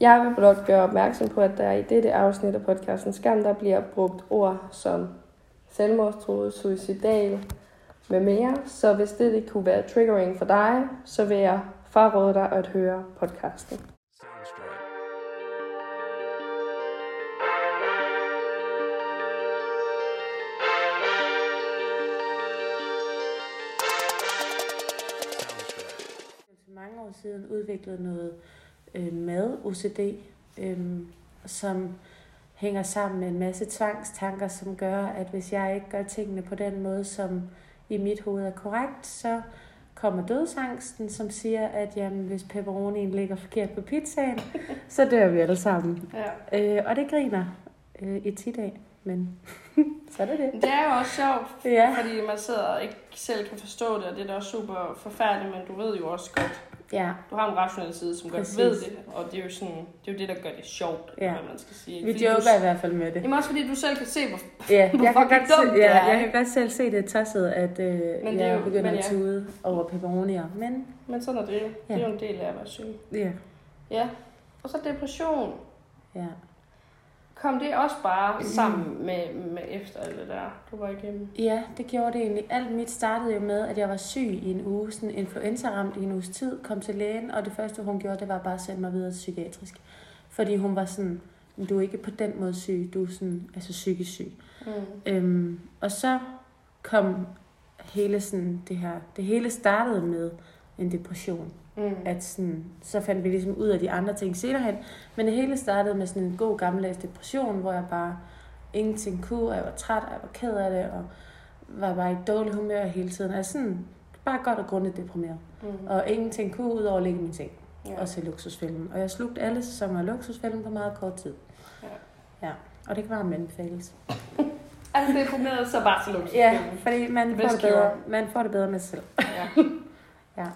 Jeg vil blot gøre opmærksom på, at der i dette afsnit af podcasten Skam, der bliver brugt ord som selvmordstroet, suicidal med mere. Så hvis det, ikke kunne være triggering for dig, så vil jeg fraråde dig at høre podcasten. mange år siden udviklet noget øh, mad-OCD, øh, som hænger sammen med en masse tvangstanker, som gør, at hvis jeg ikke gør tingene på den måde, som i mit hoved er korrekt, så kommer dødsangsten, som siger, at jamen, hvis pepperonien ligger forkert på pizzaen, så dør vi alle sammen. Ja. Øh, og det griner øh, i tit af, men så er det det. Det er jo også sjovt, Ja. fordi man sidder og ikke selv kan forstå det, og det er da også super forfærdeligt, men du ved jo også godt, Ja, du har en rationel side, som godt ved det, og det er jo sådan, det er jo det, der gør det sjovt, Ja. hvad man skal sige. vi Fordi joker du, i hvert fald med det. Jamen også fordi du selv kan se, hvor Ja, Hvor jeg kan, godt dumt se, ja, er, jeg kan godt selv se det tosset, at øh, er jeg jo- begynder men at ja. tude over pepperonier. Men Men sådan er det jo. Det er Ja. jo en del af at være syg. ja, Ja. Og så depression. ja. Kom det også bare sammen med, med efter alt det der, du var igennem? ja, det gjorde det egentlig. Alt mit startede jo med, at jeg var syg i en uge, sådan influenza-ramt i en uges tid, kom til lægen, og det første hun gjorde, det var bare at sende mig videre til psykiatrisk. Fordi hun var sådan, du er ikke på den måde syg, du er sådan, altså psykisk syg. Mm. Øhm, og så kom hele sådan det her, det hele startede med en depression. Mm. at sådan, så fandt vi ligesom ud af de andre ting senere hen. Men det hele startede med sådan en god gammeldags depression, hvor jeg bare ingenting kunne, og jeg var træt, og jeg var ked af det, og var bare i dårlig humør hele tiden. Altså sådan, bare godt og grundigt deprimeret. Mm. Og ingenting kunne ud over at ligge min seng Ja. og se luksusfilmen. Og jeg slugte alle sæsoner af luksusfilmen på meget kort tid. Ja. Ja, og det kan varmt anbefales. Altså deprimeret, så bare til luksus. Ja, fordi man får, Best det bedre, man får det bedre med sig selv. ja. Ja.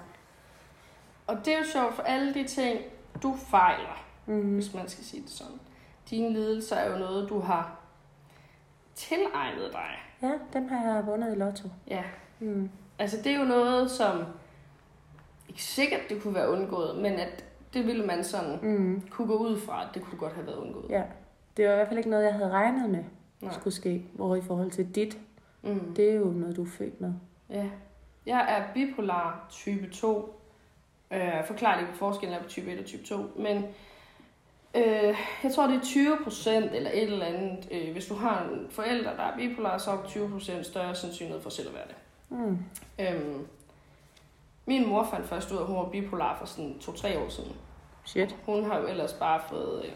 Og det er jo sjovt, for alle de ting, du fejler, Mm. hvis man skal sige det sådan. Dine lidelser er jo noget, du har tilegnet dig. Ja, dem har jeg vundet i lotto. Ja. Mm. Altså det er jo noget, som ikke sikkert det kunne være undgået, men at det ville man sådan Mm. kunne gå ud fra, at det kunne godt have været undgået. Ja, det var i hvert fald ikke noget, jeg havde regnet med Nej. skulle ske. Hvor i forhold til dit, Mm. det er jo noget, du er født med. Ja. Jeg er bipolar type 2. Øh, forklar lige, hvad forskellen er på type 1 og type 2. Men øh, jeg tror, det er 20 procent eller et eller andet. Øh, hvis du har en forælder, der er bipolar, så er der 20 procent større sandsynlighed for selv at være det. Mm. Øhm, min mor fandt først ud af, at hun var bipolar for sådan 2-3 år siden. Shit. Hun har jo ellers bare fået, øh,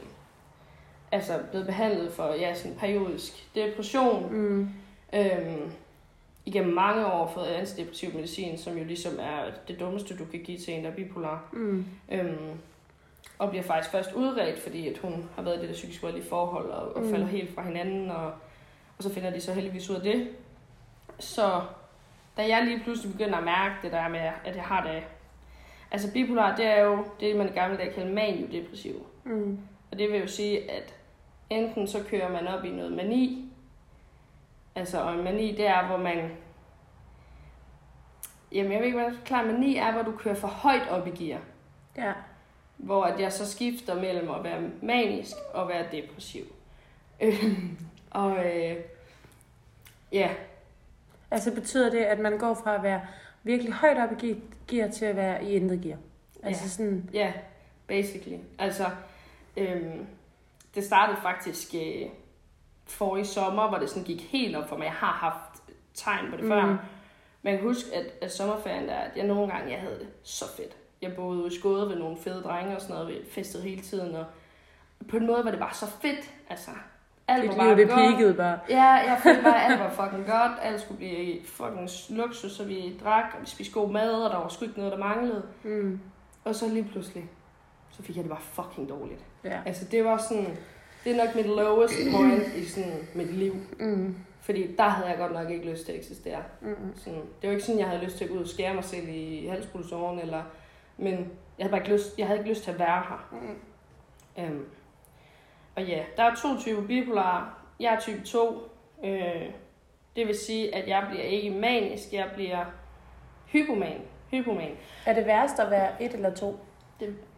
altså blevet behandlet for ja, sådan periodisk depression. Mm. Øhm, igennem mange år fået antidepressiv medicin, som jo ligesom er det dummeste, du kan give til en, der er bipolar. Mm. Øhm, og bliver faktisk først udredt, fordi at hun har været i det der psykisk voldelige forhold, og, og Mm. falder helt fra hinanden, og, og så finder de så heldigvis ud af det. Så da jeg lige pludselig begynder at mærke det der med, at jeg har det, altså bipolar, det er jo det, man i gamle dage kalder maniodepressiv. Mm. Og det vil jo sige, at enten så kører man op i noget mani, altså og en mani, det er, hvor man, jamen jeg ved ikke, hvad jeg forklare, mani er, hvor du kører for højt op i gear. Ja. Hvor at jeg så skifter mellem at være manisk og være depressiv. Og øh, ja, Altså betyder det, at man går fra at være virkelig højt op i ge- gear til at være i intet gear? Altså Ja. sådan, ja, basically. Altså, øhm, det startede faktisk øh, for i sommer, hvor det sådan gik helt op for mig. Jeg har haft tegn på det mm. før. Men jeg kan huske, at, at sommerferien der, at jeg nogle gange, jeg havde det så fedt. Jeg boede ude i Skåde ved nogle fede drenge og sådan noget, vi festede hele tiden, og på en måde var det bare så fedt, altså. Alt var bare det godt. peakede bare. Ja, jeg følte bare, at alt var fucking godt. Alt skulle blive fucking luksus, så vi drak, og vi spiste god mad, og der var sgu ikke noget, der manglede. Mm. Og så lige pludselig, så fik jeg det bare fucking dårligt. Ja. Altså, det var sådan, det er nok mit lowest point i sådan mit liv. Mm. Fordi der havde jeg godt nok ikke lyst til at eksistere. Mm. Sådan, det var ikke sådan, jeg havde lyst til at gå ud og skære mig selv i halspulsåren, eller, men jeg havde bare ikke lyst, jeg havde ikke lyst til at være her. Mm. Øhm, og ja, der er to typer bipolar. Jeg er type 2. Øh, det vil sige, at jeg bliver ikke manisk, jeg bliver hypoman. Hypoman. Er det værst at være et eller to?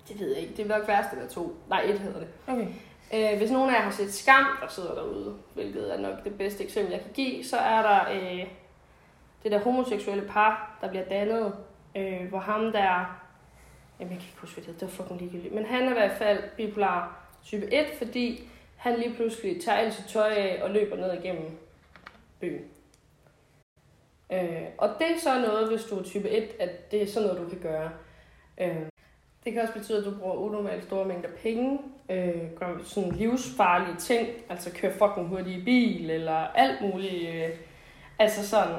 det ved jeg ikke, det er nok værst, det der to. Nej, et hedder det. Okay. Øh, hvis nogen af jer har set Skam, der sidder derude, hvilket er nok det bedste eksempel, jeg kan give, så er der øh, det der homoseksuelle par, der bliver dannet, øh, hvor ham der, jamen jeg kan ikke huske, hvad det hedder, det var fucking ligegyldigt, men han er i hvert fald bipolar type 1, fordi han lige pludselig tager alt sit tøj af og løber ned igennem byen. Øh, og det er så noget, hvis du er type 1, at det er sådan noget, du kan gøre. Øh, det kan også betyde, at du bruger unormalt store mængder penge, øh, gør sådan livsfarlige ting, altså kører fucking hurtigt i bil, eller alt muligt, øh, altså sådan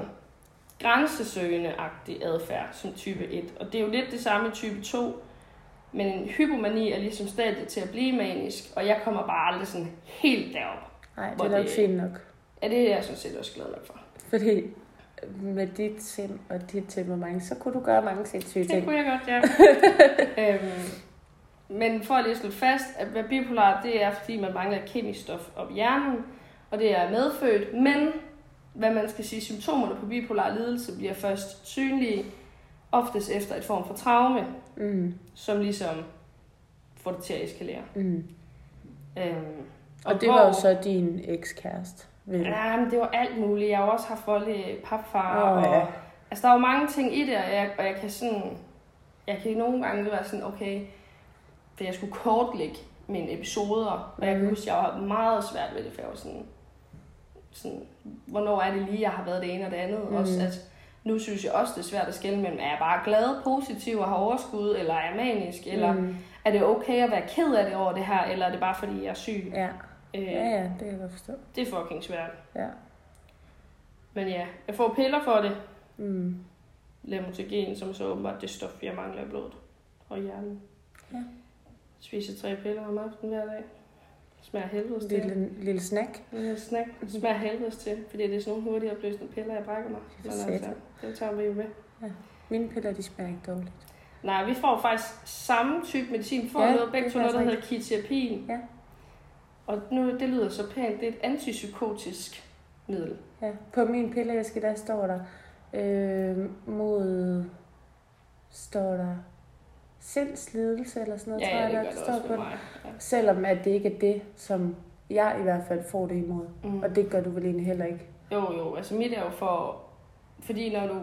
grænsesøgende-agtig adfærd som type 1. Og det er jo lidt det samme i type 2, men en hypomani er ligesom stadiet til at blive manisk, og jeg kommer bare aldrig sådan helt derop. Nej, det er nok det- fint nok. Ja, det er jeg sådan set også glad nok for. Fordi med dit sind og dit temperament, så kunne du gøre mange sindssyge Det ting. kunne jeg godt, ja. øhm, men for at lige slå fast, at være bipolar, det er fordi, man mangler kemisk stof op i hjernen, og det er medfødt, men hvad man skal sige, symptomerne på bipolar lidelse bliver først synlige, oftest efter et form for traume, Mm, som ligesom får det til at eskalere. mm. Øhm, Og det var jo så din ekskæreste. Vel? Ja, men det var alt muligt. Jeg har jo også haft voldelige papfar, Åh, og ja. Altså, der er jo mange ting i det, og jeg, og jeg kan sådan... Jeg kan nogle gange være sådan, okay, for jeg skulle kortlægge mine episoder, og jeg kan Mhm. huske, at jeg var meget svært ved det, for jeg var sådan, sådan, hvornår er det lige, jeg har været det ene og det andet. Mhm. Mm. Også, at nu synes jeg også, det er svært at skille mellem, er jeg bare glad, positiv og har overskud, eller er jeg manisk, eller Mm, er det okay at være ked af det over det her, eller er det bare fordi, jeg er syg? ja. Øh, ja, ja, det kan jeg godt forstå. Det er fucking svært. Ja. Men ja, jeg får piller for det. Mm. Lamotrigin, som så åbenbart det stof, jeg mangler i blodet og hjernen. Ja. Spiser tre piller om aftenen hver dag. Smager helvedes til. Lille, lille snack. En lille snack. Smager helvedes til, fordi det er sådan nogle hurtigt opløsende piller, jeg brækker mig. Men Fedt. altså, det tager vi jo med. Mine piller, de smager ikke dårligt. Nej, vi får faktisk samme type medicin. Vi får Ja, noget, begge det to er noget, der hedder ketiapin. Ja. Og nu, det lyder så pænt. Det er et antipsykotisk middel. Ja, på min pilleæske, der står der, øh, mod, står der sindslidelse eller sådan noget, Ja, tror ja, jeg, det der står på. Ja. Selvom at det ikke er det, som jeg i hvert fald får det imod. Mm. Og det gør du vel egentlig heller ikke. Jo, jo. Altså mit er jo for... Fordi når du...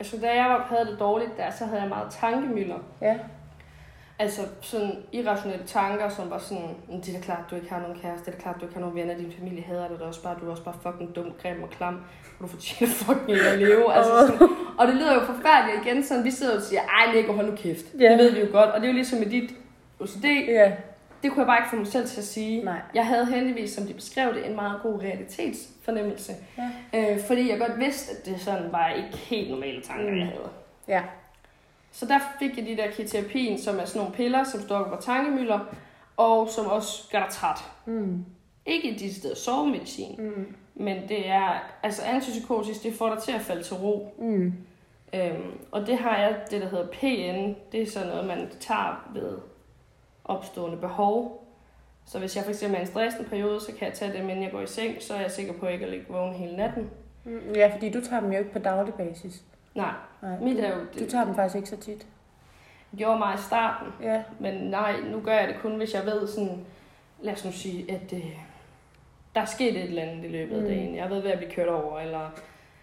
Altså da jeg var- havde det dårligt der, så havde jeg meget tankemøller. Ja, Altså sådan irrationelle tanker, som var sådan, "Men det er da klart, du ikke har nogen kæreste, det er da klart, du ikke har nogen venner, din familie hader dig da også bare, du er også bare fucking dum, grim og klam, og du fortjener fucking ikke at leve. Altså sådan, og det lyder jo forfærdeligt igen, sådan vi sidder og siger, ej Nico, hold nu kæft. Ja. Det ved vi jo godt, og det er jo ligesom med dit OCD, ja, det kunne jeg bare ikke få mig selv til at sige. nej. Jeg havde heldigvis, som de beskrev det, en meget god realitetsfornemmelse. Ja. Øh, fordi jeg godt vidste, at det sådan var ikke helt normale tanker, Mm. jeg havde. Ja, Så der fik jeg de der ketiapin, som er sådan nogle piller, som står på tankemøller, og som også gør dig træt. mm, Ikke de steder sovemedicin, mm, men det er, altså antipsykotisk, det får dig til at falde til ro. mm. Øhm, og det har jeg, det der hedder PN, det er sådan noget, man tager ved opstående behov. Så hvis jeg for eksempel er i en stressende periode, så kan jeg tage dem, inden jeg går i seng, så er jeg sikker på ikke at ligge vågen hele natten. Mm, Ja, fordi du tager dem jo ikke på daglig basis. Nej, Nej, mit du, er jo, du det tager dem faktisk ikke så tit. gjorde mig i starten, Ja, Men nej, nu gør jeg det kun, hvis jeg ved sådan, lad os nu sige, at øh, der er sket et eller andet i løbet af Mm. dagen. Jeg ved ved at blive kørt over, eller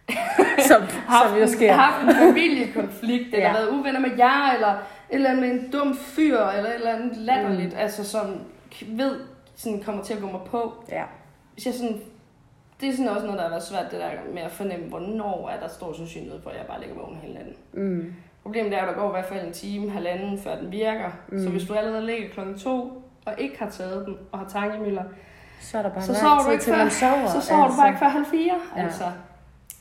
som, haft, som jo sker. haft en familiekonflikt, eller Ja. været uvenner med jer, eller et eller andet med en dum fyr, eller et eller andet latterligt, mm. altså som ved, sådan kommer til at gå mig på. Ja. Hvis jeg sådan, det er sådan også noget, der har været svært, det der med at fornemme, hvornår er der stor sandsynlighed for, at jeg bare ligger vågen hele natten. Mm. Problemet er, at der går i hvert fald en time, halvanden, før den virker. Mm. Så hvis du allerede ligger klokken to, og ikke har taget den, og har tankemøller, Så er der bare Så sover du ikke til, før- sover. så sover altså. du bare ikke før halv fire. Ja. Altså.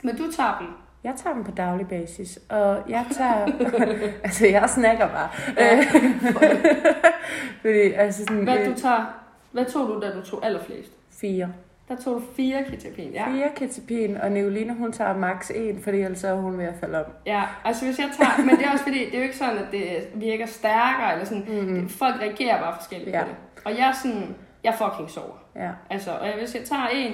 Men du tager dem. Jeg tager dem på daglig basis, og jeg tager... altså, jeg snakker bare. Ja. Fordi, altså sådan... Hvad, øh, du tager, hvad tog du, da du tog allerflest? Fire. Der tog du fire ketapin, ja. Fire ketapin, og Neoline, hun tager max en, fordi ellers er hun ved at falde om. Ja, altså hvis jeg tager, men det er også fordi, det er jo ikke sådan, at det virker stærkere, eller sådan, Mm-hmm. folk reagerer bare forskelligt Ja. på det. Og jeg er sådan, jeg fucking sover. Ja. Altså, og hvis jeg tager en,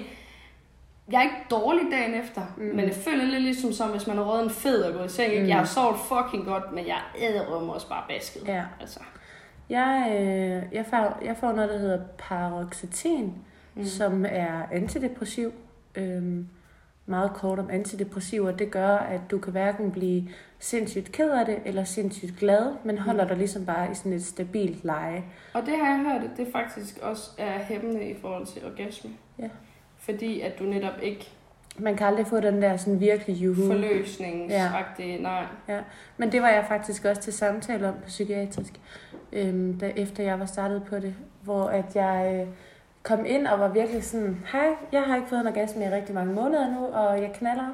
jeg er ikke dårlig dagen efter, Mm. men det føler lidt ligesom som, hvis man har røget en fed og gået i seng. Mm. Jeg har sovet fucking godt, men jeg æder også bare basket. ja. Altså. Jeg, øh, jeg, får, jeg får noget, der hedder paroxetin, Mm. som er antidepressiv. Øhm, meget kort om antidepressiver. Det gør, at du kan hverken blive sindssygt ked af det, eller sindssygt glad, men holder Mm. dig ligesom bare i sådan et stabilt leje. Og det har jeg hørt, at det faktisk også er hæmmende i forhold til orgasme. Ja. Fordi at du netop ikke Man kan aldrig få den der sådan virkelig juhu. forløsningsagtige, nej. Men det var jeg faktisk også til samtale om på psykiatrisk, øhm, da, efter jeg var startet på det, hvor at jeg øh, kom ind og var virkelig sådan, hej, jeg har ikke fået en orgasme i rigtig mange måneder nu, og jeg knaller,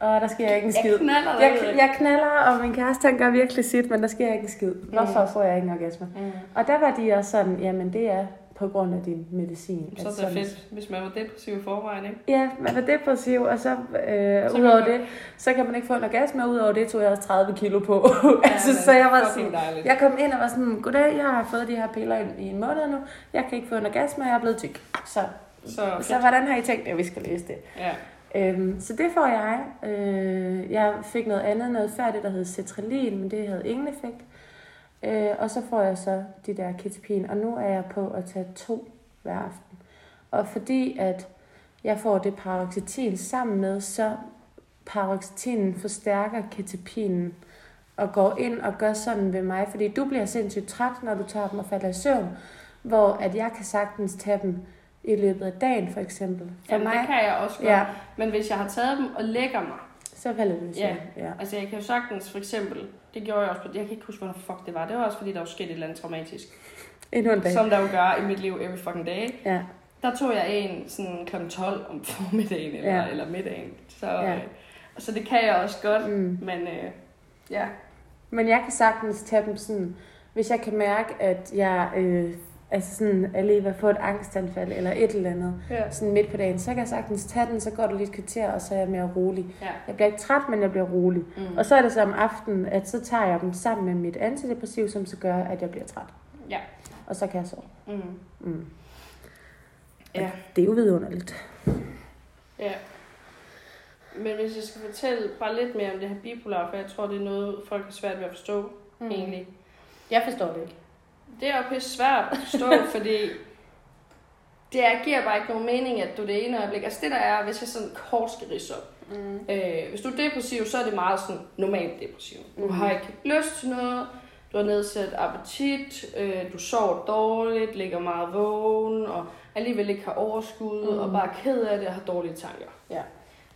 og der sker ikke en skid. Jeg knaller Jeg, jeg knaller, og min kæreste han gør virkelig sit, men der sker ikke en skid. Hvorfor Mm. får jeg ikke en orgasme? Mm. Og der var de også sådan, jamen det er på grund af din medicin. Så er det sådan- fedt, hvis man var depressiv i forvejen, ikke? Ja, man er depressiv, og så, øh, Så udover det, så kan man ikke få en orgasme, udover det tog jeg også 30 kilo på. altså, men så jeg var sådan, dejligt. jeg kom ind og var sådan, goddag, jeg har fået de her piller i, i en måned nu, jeg kan ikke få en orgasme, og jeg er blevet tyk. Så, Så, så hvordan har I tænkt, at vi skal løse det? ja. Øhm, så det får jeg. Øh, jeg fik noget andet, noget før det, der hed cetralin, men det havde ingen effekt. Øh, og så får jeg så de der ketapin, og nu er jeg på at tage to hver aften. Og fordi at jeg får det paroxetin sammen med, så paroxetinen forstærker ketapinen og går ind og gør sådan ved mig, fordi du bliver sindssygt træt, når du tager dem og falder i søvn, hvor at jeg kan sagtens tage dem i løbet af dagen, for eksempel. For Jamen, mig, det kan jeg også godt. ja, Men hvis jeg har taget dem og lægger mig, så søvn. Ja. ja. altså jeg kan jo sagtens, for eksempel, det gjorde jeg også jeg kan ikke huske, hvornår fuck det var, det var også fordi, der var sket et eller andet traumatisk, Endnu en dag. som der jo gør i mit liv every fucking day. Ja. Der tog jeg en sådan kl. 12 om formiddagen eller, Ja. eller middagen. Så, ja. øh, så det kan jeg også godt, Mm. men øh, ja. Men jeg kan sagtens tage dem sådan, hvis jeg kan mærke, at jeg øh, altså sådan, lige ved at få et angstanfald eller et eller andet, ja. sådan midt på dagen, så kan jeg sagtens tage den, så går det lige et kvarter, og så er jeg mere rolig. ja. Jeg bliver ikke træt, men jeg bliver rolig. Mm. Og så er det så om aftenen, at så tager jeg dem sammen med mit antidepressiv, som så gør, at jeg bliver træt. Ja. Og så kan jeg sove. Mm. Mm. Ja. Det er jo vidunderligt. Ja. Men hvis jeg skal fortælle bare lidt mere om det her bipolar, for jeg tror, det er noget, folk har svært ved at forstå, mm. egentlig. Jeg forstår det ikke. Det er jo pisse svært at forstå, fordi det er, giver bare ikke nogen mening, at du det ene øjeblik... Altså det der er, hvis jeg sådan kort skal ridse op. Mm. Øh, hvis du er depressiv, så er det meget sådan normalt depressiv. Du Mhm. har ikke lyst til noget, du har nedsat appetit, øh, du sover dårligt, ligger meget vågen, og alligevel ikke har overskud, Mhm. og bare er ked af det og har dårlige tanker. Ja.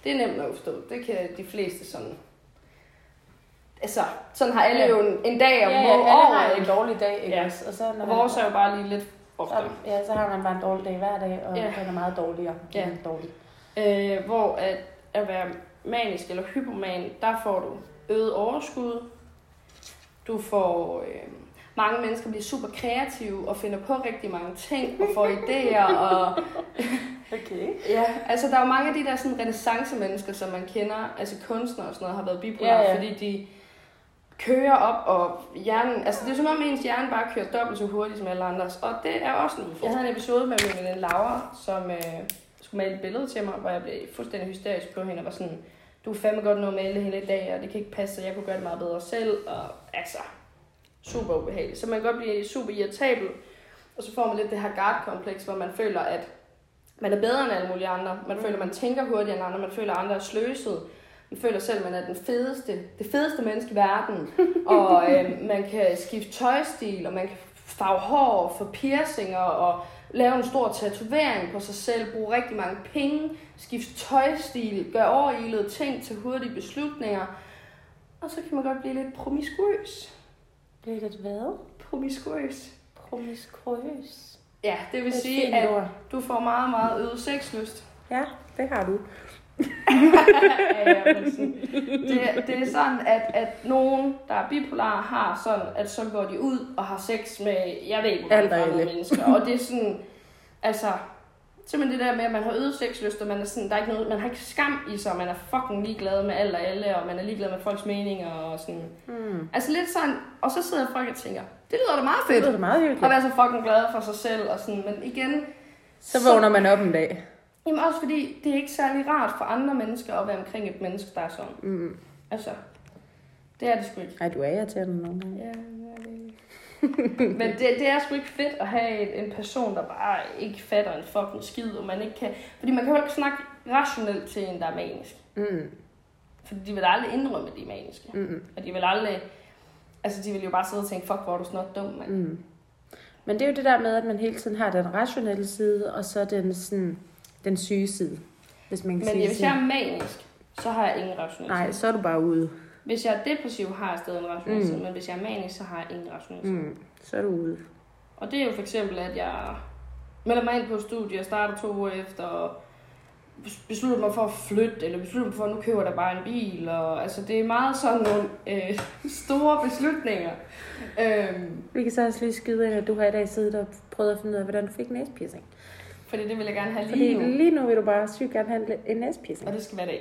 Det er nemt at forstå. Det kan de fleste sådan... Altså, sådan har alle Ja. jo en, en dag om Ja, ja, alle året, har en dårlig dag, ikke Ja. Og, så, når vores er jo bare lige lidt oftere. så, ja, så har man bare en dårlig dag hver dag, og Ja. den er meget dårligere. Ja. Er dårlig. Øh, hvor at, at være manisk eller hypoman, der får du øget overskud. Du får... Øh, mange mennesker bliver super kreative og finder på rigtig mange ting og får idéer. Og, Okay. ja, altså der er jo mange af de der sådan renaissance-mennesker, som man kender, altså kunstnere og sådan noget, har været bipolar, Ja, ja. fordi de kører op, og hjernen, altså det er som om ens hjerne bare kører dobbelt så hurtigt som alle andres, og det er også en. Jeg havde en episode med min veninde Laura, som øh, skulle male et billede til mig, hvor jeg blev fuldstændig hysterisk på hende, og var sådan, du er fandme godt nå at male hele i dag, og det kan ikke passe, og jeg kunne gøre det meget bedre selv, og altså, super ubehageligt. Så man kan godt blive super irritabel, og så får man lidt det her guard-kompleks, hvor man føler, at man er bedre end alle mulige andre. Man føler, man tænker hurtigere end andre. Man føler, at andre er sløset. Man føler selv, at man er den fedeste, det fedeste menneske i verden. og øh, man kan skifte tøjstil, og man kan farve hår, få piercinger, og lave en stor tatovering på sig selv, bruge rigtig mange penge, skifte tøjstil, gøre overilede ting til hurtige beslutninger. Og så kan man godt blive lidt promiskuøs. Bliver det hvad? Promiskuøs. Promiskuøs. Ja, det vil Det sige, at ord. du får meget, meget øget sexlyst. Ja, det har du. Ja, ja, men sådan, det, det er sådan, at, at nogen, der er bipolar, har sådan, at så går de ud og har sex med, jeg ved ikke, hvor mange mennesker. Og det er sådan, altså, simpelthen det der med, at man har øget sexlyst, og man er sådan, der er ikke noget, man har ikke skam i sig, og man er fucking ligeglad med alt og alle, og man er ligeglad med folks meninger og sådan. Mm. Altså lidt sådan, og så sidder folk og tænker, det lyder da meget Det fedt. lyder meget At hyggeligt. være så fucking glad for sig selv og sådan, men igen, Så vågner man op en dag. Jamen også fordi, det er ikke særlig rart for andre mennesker at være omkring et menneske, der er sådan. Mm. Altså, det er det sgu ikke. Ej, du er irriterende nogle gange. Ja, jeg. Men det, det er sgu ikke fedt at have en, en person, der bare ikke fatter en fucking skid, og man ikke kan... Fordi man kan jo ikke snakke rationelt til en, der er manisk. Mm. Fordi de vil aldrig indrømme, at de er maniske. Mm. Og de vil aldrig... Altså, de vil jo bare sidde og tænke, fuck, hvor er du snart dum, mand. Mm. Men det er jo det der med, at man hele tiden har den rationelle side, og så den, sådan, den syge side, hvis man kan Men sige hvis jeg er manisk, så har jeg ingen rationalitet. Nej, så er du bare ude. Hvis jeg er depressiv, har jeg stadig en rationalitet, Mm. men hvis jeg er manisk, så har jeg ingen rationalitet. Mm. Så er du ude. Og det er jo for eksempel, at jeg melder mig ind på studiet, jeg starter to uger efter, og bes- beslutter mig for at flytte, eller beslutter mig for, at nu køber da bare en bil. Og, altså, det er meget sådan nogle øh, store beslutninger. Øhm, Vi kan så også lige skyde ind, at du har i dag siddet og prøvet at finde ud af, hvordan du fik næspiercing. Fordi det vil jeg gerne have Fordi lige nu. lige nu vil du bare sygt gerne have en næspiercing. Og det skal være det.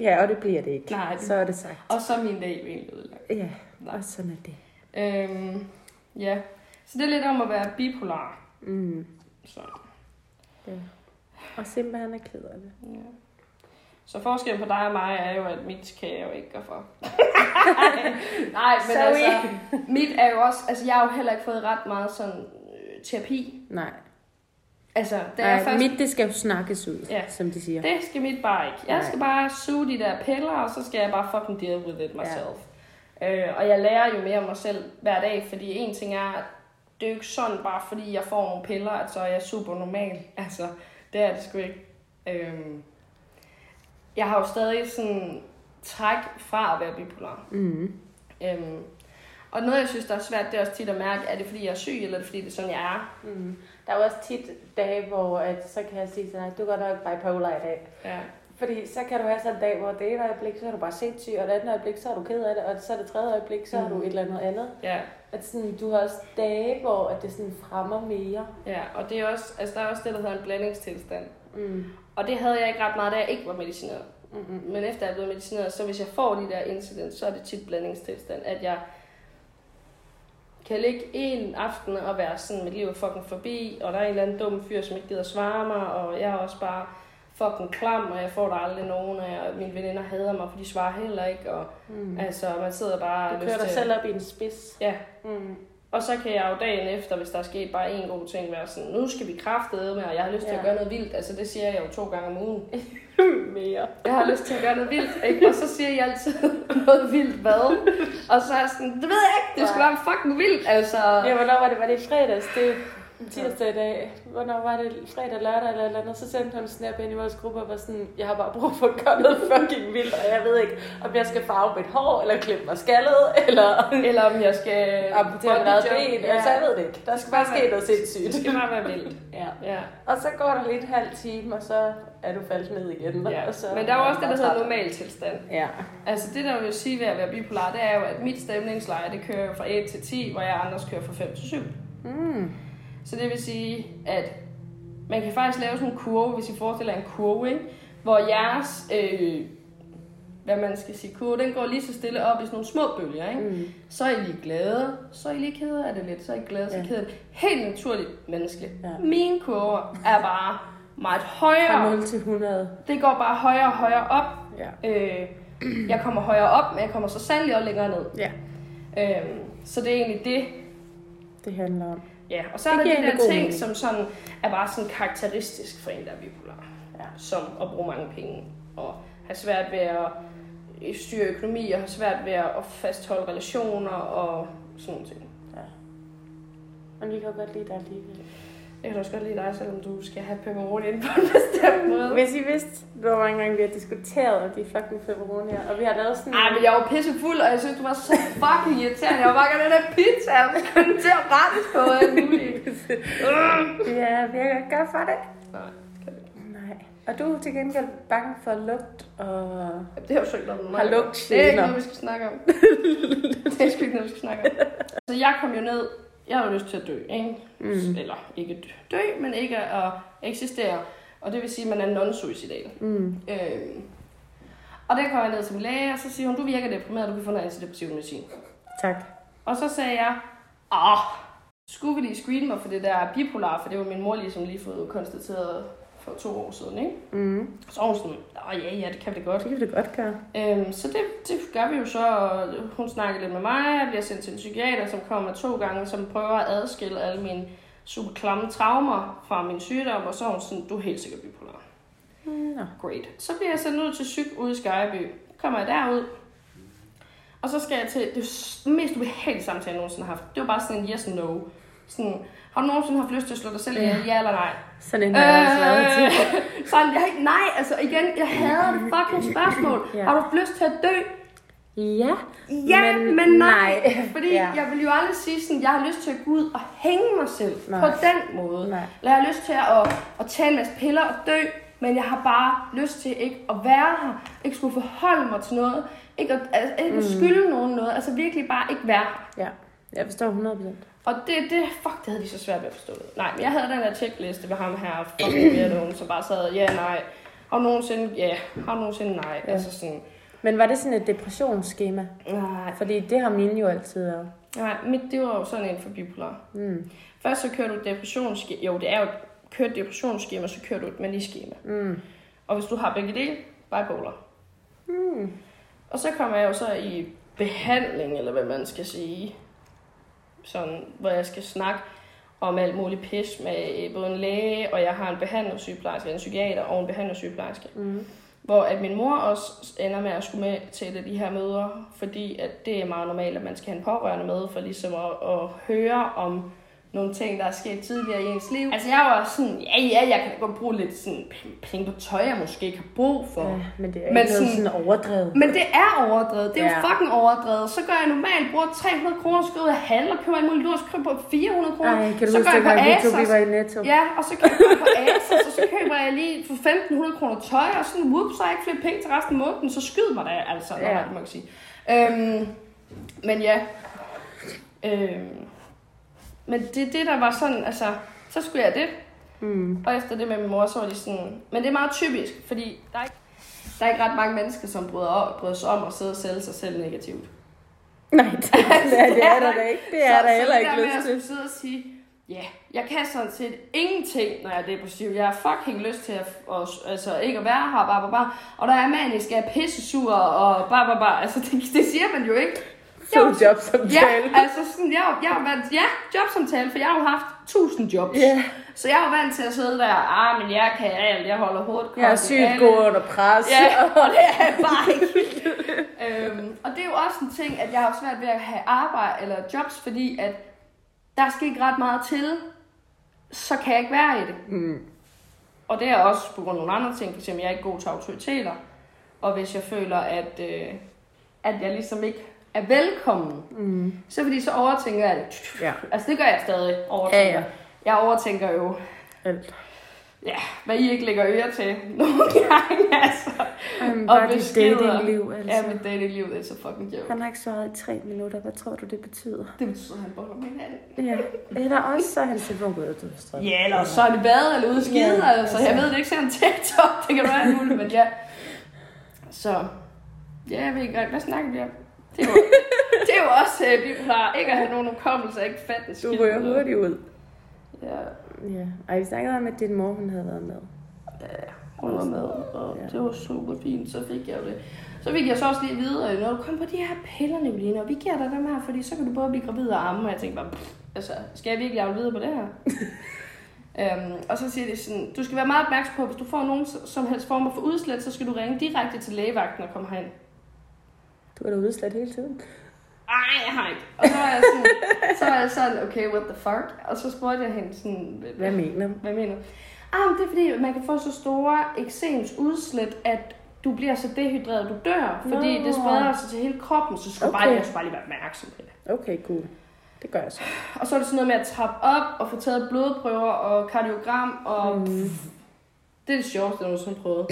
Ja, og det bliver det ikke. Nej, det- Så er det sagt. Og så er min dag egentlig ødelagt. Ja, Nej. og sådan er det. Øhm, ja, så det er lidt om at være bipolar. Mm. Så, Ja. Og Simba, han er ked af det. ja. så forskellen på dig og mig er jo, at mit kan jeg jo ikke gøre for. Nej, men Sorry. altså, mit er jo også, altså jeg har jo heller ikke fået ret meget sådan øh, terapi. Nej, Altså, det er Nej først, mit det skal jo snakkes ud, Ja. som de siger. det skal mit bare ikke. Jeg Nej. skal bare suge de der piller, og så skal jeg bare fucking deal with it myself. Ja. Øh, og jeg lærer jo mere om mig selv hver dag, fordi en ting er, at det er jo ikke sådan, bare fordi jeg får nogle piller, at så er jeg super normal. Altså, det er det sgu ikke. Øhm, jeg har jo stadig sådan træk fra at være bipolar. Mm. Øhm, og noget, jeg synes, der er svært, det er også tit at mærke, er det fordi, jeg er syg, eller er det fordi, det er sådan, jeg er? Mm. Der er jo også tit dage, hvor at, så kan jeg sige til dig, du går nok bipolar i dag. Ja. Fordi så kan du have sådan en dag, hvor det ene øjeblik, så er du bare sindssyg, og det andet øjeblik, så er du ked af det, og så er det tredje øjeblik, så har du Mhm. et eller andet andet. ja. At sådan, du har også dage, hvor at det sådan fremmer mere. Ja, og det er også, altså, der er også det, der hedder en blandingstilstand. Mm. Og det havde jeg ikke ret meget, da jeg ikke var medicineret. Mm-mm. Men efter jeg er blevet medicineret, så hvis jeg får de der incidents, så er det tit blandingstilstand, at jeg kan ligge en aften og være sådan, mit liv er fucking forbi, og der er en eller anden dum fyr, som ikke gider svare mig, og jeg er også bare fucking klam, og jeg får der aldrig nogen, og jeg, mine veninder hader mig, for de svarer heller ikke, og Mm. altså, man sidder bare... Du kører dig til- selv op i en spids. Ja, Mm. Og så kan jeg jo dagen efter, hvis der er sket bare en god ting, være sådan, nu skal vi kraftede med, og jeg har lyst til Ja. at gøre noget vildt. Altså det siger jeg jo to gange om ugen. mere. Jeg har lyst til at gøre noget vildt, ikke? Og så siger jeg altid noget vildt hvad. Og så er jeg sådan, det ved jeg ikke, det skulle være fucking vildt, altså. Ja, hvornår var det? Var det i fredags? Det tirsdag i dag. Hvornår var det? Fredag, lørdag eller eller andet? Så sendte hun en snap ind i vores gruppe og var sådan, jeg har bare brug for at gøre noget fucking vildt, og jeg ved ikke, om jeg skal farve mit hår, eller klippe mig skaldet, eller Eller om jeg skal... amputere mit eget ben. Altså, jeg ved det ikke. Der skal bare ske noget Det sindssygt. skal bare være vildt. Ja. Ja. Og så går der lidt en halv time, og så er du faldet ned igen. ja. Og så Men der er jo også det, der hedder normal tilstand. Ja. Altså det, der vil sige ved at være bipolar, det er jo, at mit stemningsleje, det kører jo fra 1 til 10, hvor jeg andres kører fra 5 til 7. Mm. Så det vil sige, at man kan faktisk lave sådan en kurve, hvis I forestiller en kurve, ikke? hvor jeres, øh, hvad man skal sige, kurve, den går lige så stille op i sådan nogle små bølger. Ikke? Mm. Så er I lige glade, så er I lige kede af det lidt, så er I glade, så er I Ja. kede. Helt naturligt menneskeligt. Ja. Mine kurver er bare meget Fra højere. 0 til 100. Det går bare højere og højere op. Ja. Øh, jeg kommer højere op, men jeg kommer så sandelig også længere ned. Ja. Øh, så det er egentlig det, Det handler om. Ja, og så er Det der giver de der ting, mening. som sådan er bare sådan karakteristisk for en, der er bipolar. Ja. Som at bruge mange penge, og have svært ved at styre økonomi, og have svært ved at fastholde relationer og sådan nogle ting. Ja. Men vi kan godt lide dig alligevel. Jeg kan også godt lide dig, selvom du skal have pepperoni ind på en bestemt måde. Hvis I vidste, hvor mange gange vi har diskuteret om de fucking pepperonier, og vi har lavet sådan... Ej, men jeg var pisse fuld, og jeg synes, du var så fucking irriterende. Jeg var bare gerne den der pizza, jeg kom til at rette på alt muligt. Ja, virker godt for det. Nej, det kan det ikke. Nej. Og du er til gengæld bange for lugt og... Det er jo ikke med mig. Har lugtgener. Det er ikke noget, vi skal snakke om. det er sgu ikke noget, vi skal snakke om. Så jeg kom jo ned. Jeg havde lyst til at dø, ikke? Mm. Eller ikke dø, men ikke at eksistere. Og det vil sige, at man er non-suicidal. Mm. Øhm. Og der kom jeg ned til min læge, og så siger hun, du virker deprimeret, du kan få noget antidepressiv medicin. Tak. Og så sagde jeg, ah, skulle vi lige screene mig for det der bipolar, for det var min mor ligesom lige fået konstateret for to år siden, ikke? Mm. Så var hun sådan, åh ja, ja, det kan vi da godt. Det kan vi da godt gøre. Øhm, så det, det gør vi jo så, og hun snakker lidt med mig, jeg bliver sendt til en psykiater, som kommer to gange, som prøver at adskille alle mine super klamme traumer fra min sygdom, og så er hun sådan, du er helt sikkert bipolar. Nå. Great. Så bliver jeg sendt ud til psyk ude i Skyby. Kommer jeg derud, og så skal jeg til, det mest ubehagelige samtale, jeg nogensinde har haft. Det var bare sådan en yes and no. Sådan, har du nogensinde haft lyst til at slå dig selv ihjel? Ja eller nej? Sådan en har jeg. Øh, sådan, jeg, nej, altså igen, jeg hader det fucking spørgsmål. Ja. Har du lyst til at dø? Ja, Ja, men, men nej. nej. Fordi Ja. ja. jeg vil jo aldrig sige sådan, jeg har lyst til at gå ud og hænge mig selv Nej. på den måde. Nej. Eller jeg har lyst til at, at tage en masse piller og dø, men jeg har bare lyst til ikke at være her, ikke skulle forholde mig til noget, ikke at, altså, ikke at skylde nogen noget, altså virkelig bare ikke være her. Ja, jeg forstår 100%. Og det, det, fuck, det havde de så svært ved at forstå. Nej, men jeg havde den der checkliste ved ham her, fucking weirdoen, som bare sad, ja, nej. Har du nogensinde, ja, har du nogensinde, nej. Ja. Altså sådan, Men var det sådan et depressionsskema? nej, Fordi det har mine jo altid været. nej, mit, det var jo sådan en for bipolar. Mm. Først så kører du et depressionsskema, jo, det er jo et kørt depressionsskema, så kører du et maniskema. Mm. Og hvis du har begge dele, bipolar. Mm. Og så kommer jeg jo så i behandling, eller hvad man skal sige. Sådan, hvor jeg skal snakke om alt muligt pis med øh, både en læge, og jeg har en behandlersygeplejerske, en psykiater og en behandlersygeplejerske. Mm. Hvor at min mor også ender med at skulle med til et af de her møder, fordi at det er meget normalt, at man skal have en pårørende med, for ligesom at, at høre om nogle ting, der er sket tidligere i ens liv. Altså jeg var sådan, ja ja, jeg kan godt bruge lidt sådan penge på tøj, jeg måske ikke har brug for. Ja, men det er Men ikke noget sådan- sådan overdrevet. Men det er overdrevet. Det er ja. Jo fucking overdrevet. Så gør jeg normalt bruger 300 kroner, så går jeg ud og handler, køber en mulig lort, så køber på 400 kroner. Ej, kan du så huske, går jeg på dengang vi var i Netto? Ja, og så køber jeg på Asos, og så køber jeg lige for 1500 kroner tøj, og sådan, whoop, så har jeg ikke flere penge til resten af måneden, så skyd mig da, altså. Ja. Det må jeg sige. Øhm, men ja. Øhm, men det, det der var sådan, altså, så skulle jeg det. Mm. Og efter det med min mor, så var de sådan... Men det er meget typisk, fordi der er ikke, der er ikke ret mange mennesker, som bryder, op, bryder sig om at sidde og sælge sig selv negativt. Nej, det, det, er, det er der da ikke. Det er så, der heller så ikke det lyst til. at sidde og sige, ja, jeg kan sådan set ingenting, når jeg er depressiv. Jeg har fucking lyst til at, at, altså, ikke at være her, bare, bare, bare. Og der er manisk, jeg er pissesur, og bare, bare, bare. Altså, det, det siger man jo ikke. Få Jeg- jobsamtale. Ja, altså sådan, jeg, jeg har været, ja, jobsamtale, for jeg har jo haft tusind jobs. Ja, Så jeg er jo vant til at sidde der, ah, men jeg kan alt, jeg holder hovedet jeg er koldt sygt alle." god under pres. Ja, og det er jeg bare ikke. øhm, og det er jo også en ting, at jeg har svært ved at have arbejde eller jobs, fordi at der skal ikke ret meget til, så kan jeg ikke være i det. Mm. Og det er også på grund af nogle andre ting, f.eks. jeg er ikke god til autoriteter. Og hvis jeg føler, at, øh, at jeg ligesom ikke er velkommen, Mm. så fordi så overtænker jeg det. Ja. Altså det gør jeg stadig. Overtænker. Ja, ja. Jeg overtænker jo, Alt. ja, hvad I ikke lægger øre til nogle gange, altså. Um, Og beskeder. datingliv, altså. Ja, mit datingliv det er så fucking joke. Han har ikke svaret i tre minutter. Hvad tror du, det betyder? Det betyder, at han boller min hat. Ja. Eller også så er han telefon gået ud. Ja, eller så er det bad eller ude skide, Ja, altså. Jeg altså. ved det ikke, så han TikTok. Det kan være alt muligt, men ja. Så, ja, jeg ved ikke hvad snakker vi om? Det er jo, det er jo også uh, bipolar. Ikke at have nogen hukommelse, ikke fatte en Du rører hurtigt ud. Ja, Ja. Ej, vi snakkede om, at din mor, hun havde været med. ja, hun var med, og Ja. det var super fint. Så fik jeg jo det. Så fik jeg så også lige videre, når du kommer på de her piller, Nicoline, og vi giver dig dem her, fordi så kan du både blive gravid og amme. Og jeg tænkte bare, pff, altså, skal jeg virkelig aflede videre på det her? øhm, og så siger de sådan, du skal være meget opmærksom på, hvis du får nogen som helst former for udslæt, så skal du ringe direkte til lægevagten og komme herind. Du er da udslet hele tiden. Ej, jeg har ikke. Og så var jeg sådan, så var jeg sådan, okay, what the fuck? Og så spurgte jeg hende sådan, Hvad mener du? hvad mener du? Ah, men det er fordi, man kan få så store eksems udslæt, at du bliver så dehydreret, du dør. Fordi Nå. det spreder sig til hele kroppen, så skal Okay. bare, jeg bare lige være opmærksom på det. Okay, cool. Det gør jeg så. Og så er det sådan noget med at trappe op og få taget blodprøver og kardiogram. Og Mm. Det er det sjoveste, jeg nogensinde prøvede.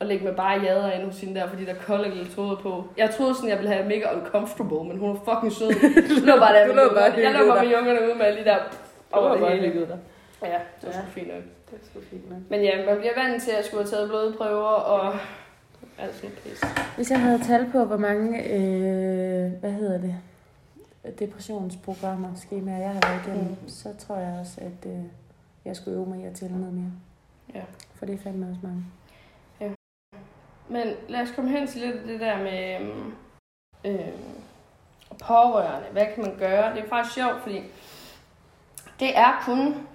at lægge med bare jader ind hos hende der, fordi der kolde elektroder på. Jeg troede sådan, jeg ville have mega uncomfortable, men hun var fucking sød. Jeg lå bare der Du med lå bare. Jeg lå bare med jungerne ude med de der over det hele. hygget dig. Ja, det var Ja. sgu fint nok. Det er sgu fint nok. Men ja, man bliver vant til at skulle have taget blodprøver og alt sådan pis. Hvis jeg havde tal på, hvor mange, øh, hvad hedder det, depressionsprogrammer, skemaer, jeg har været igennem, Mm. så tror jeg også, at øh, jeg skulle øve mig i at tælle noget mere. Ja. For det er fandme også mange. Men lad os komme hen til lidt det der med øh, pårørende. Hvad kan man gøre? Det er faktisk sjovt, fordi det er kun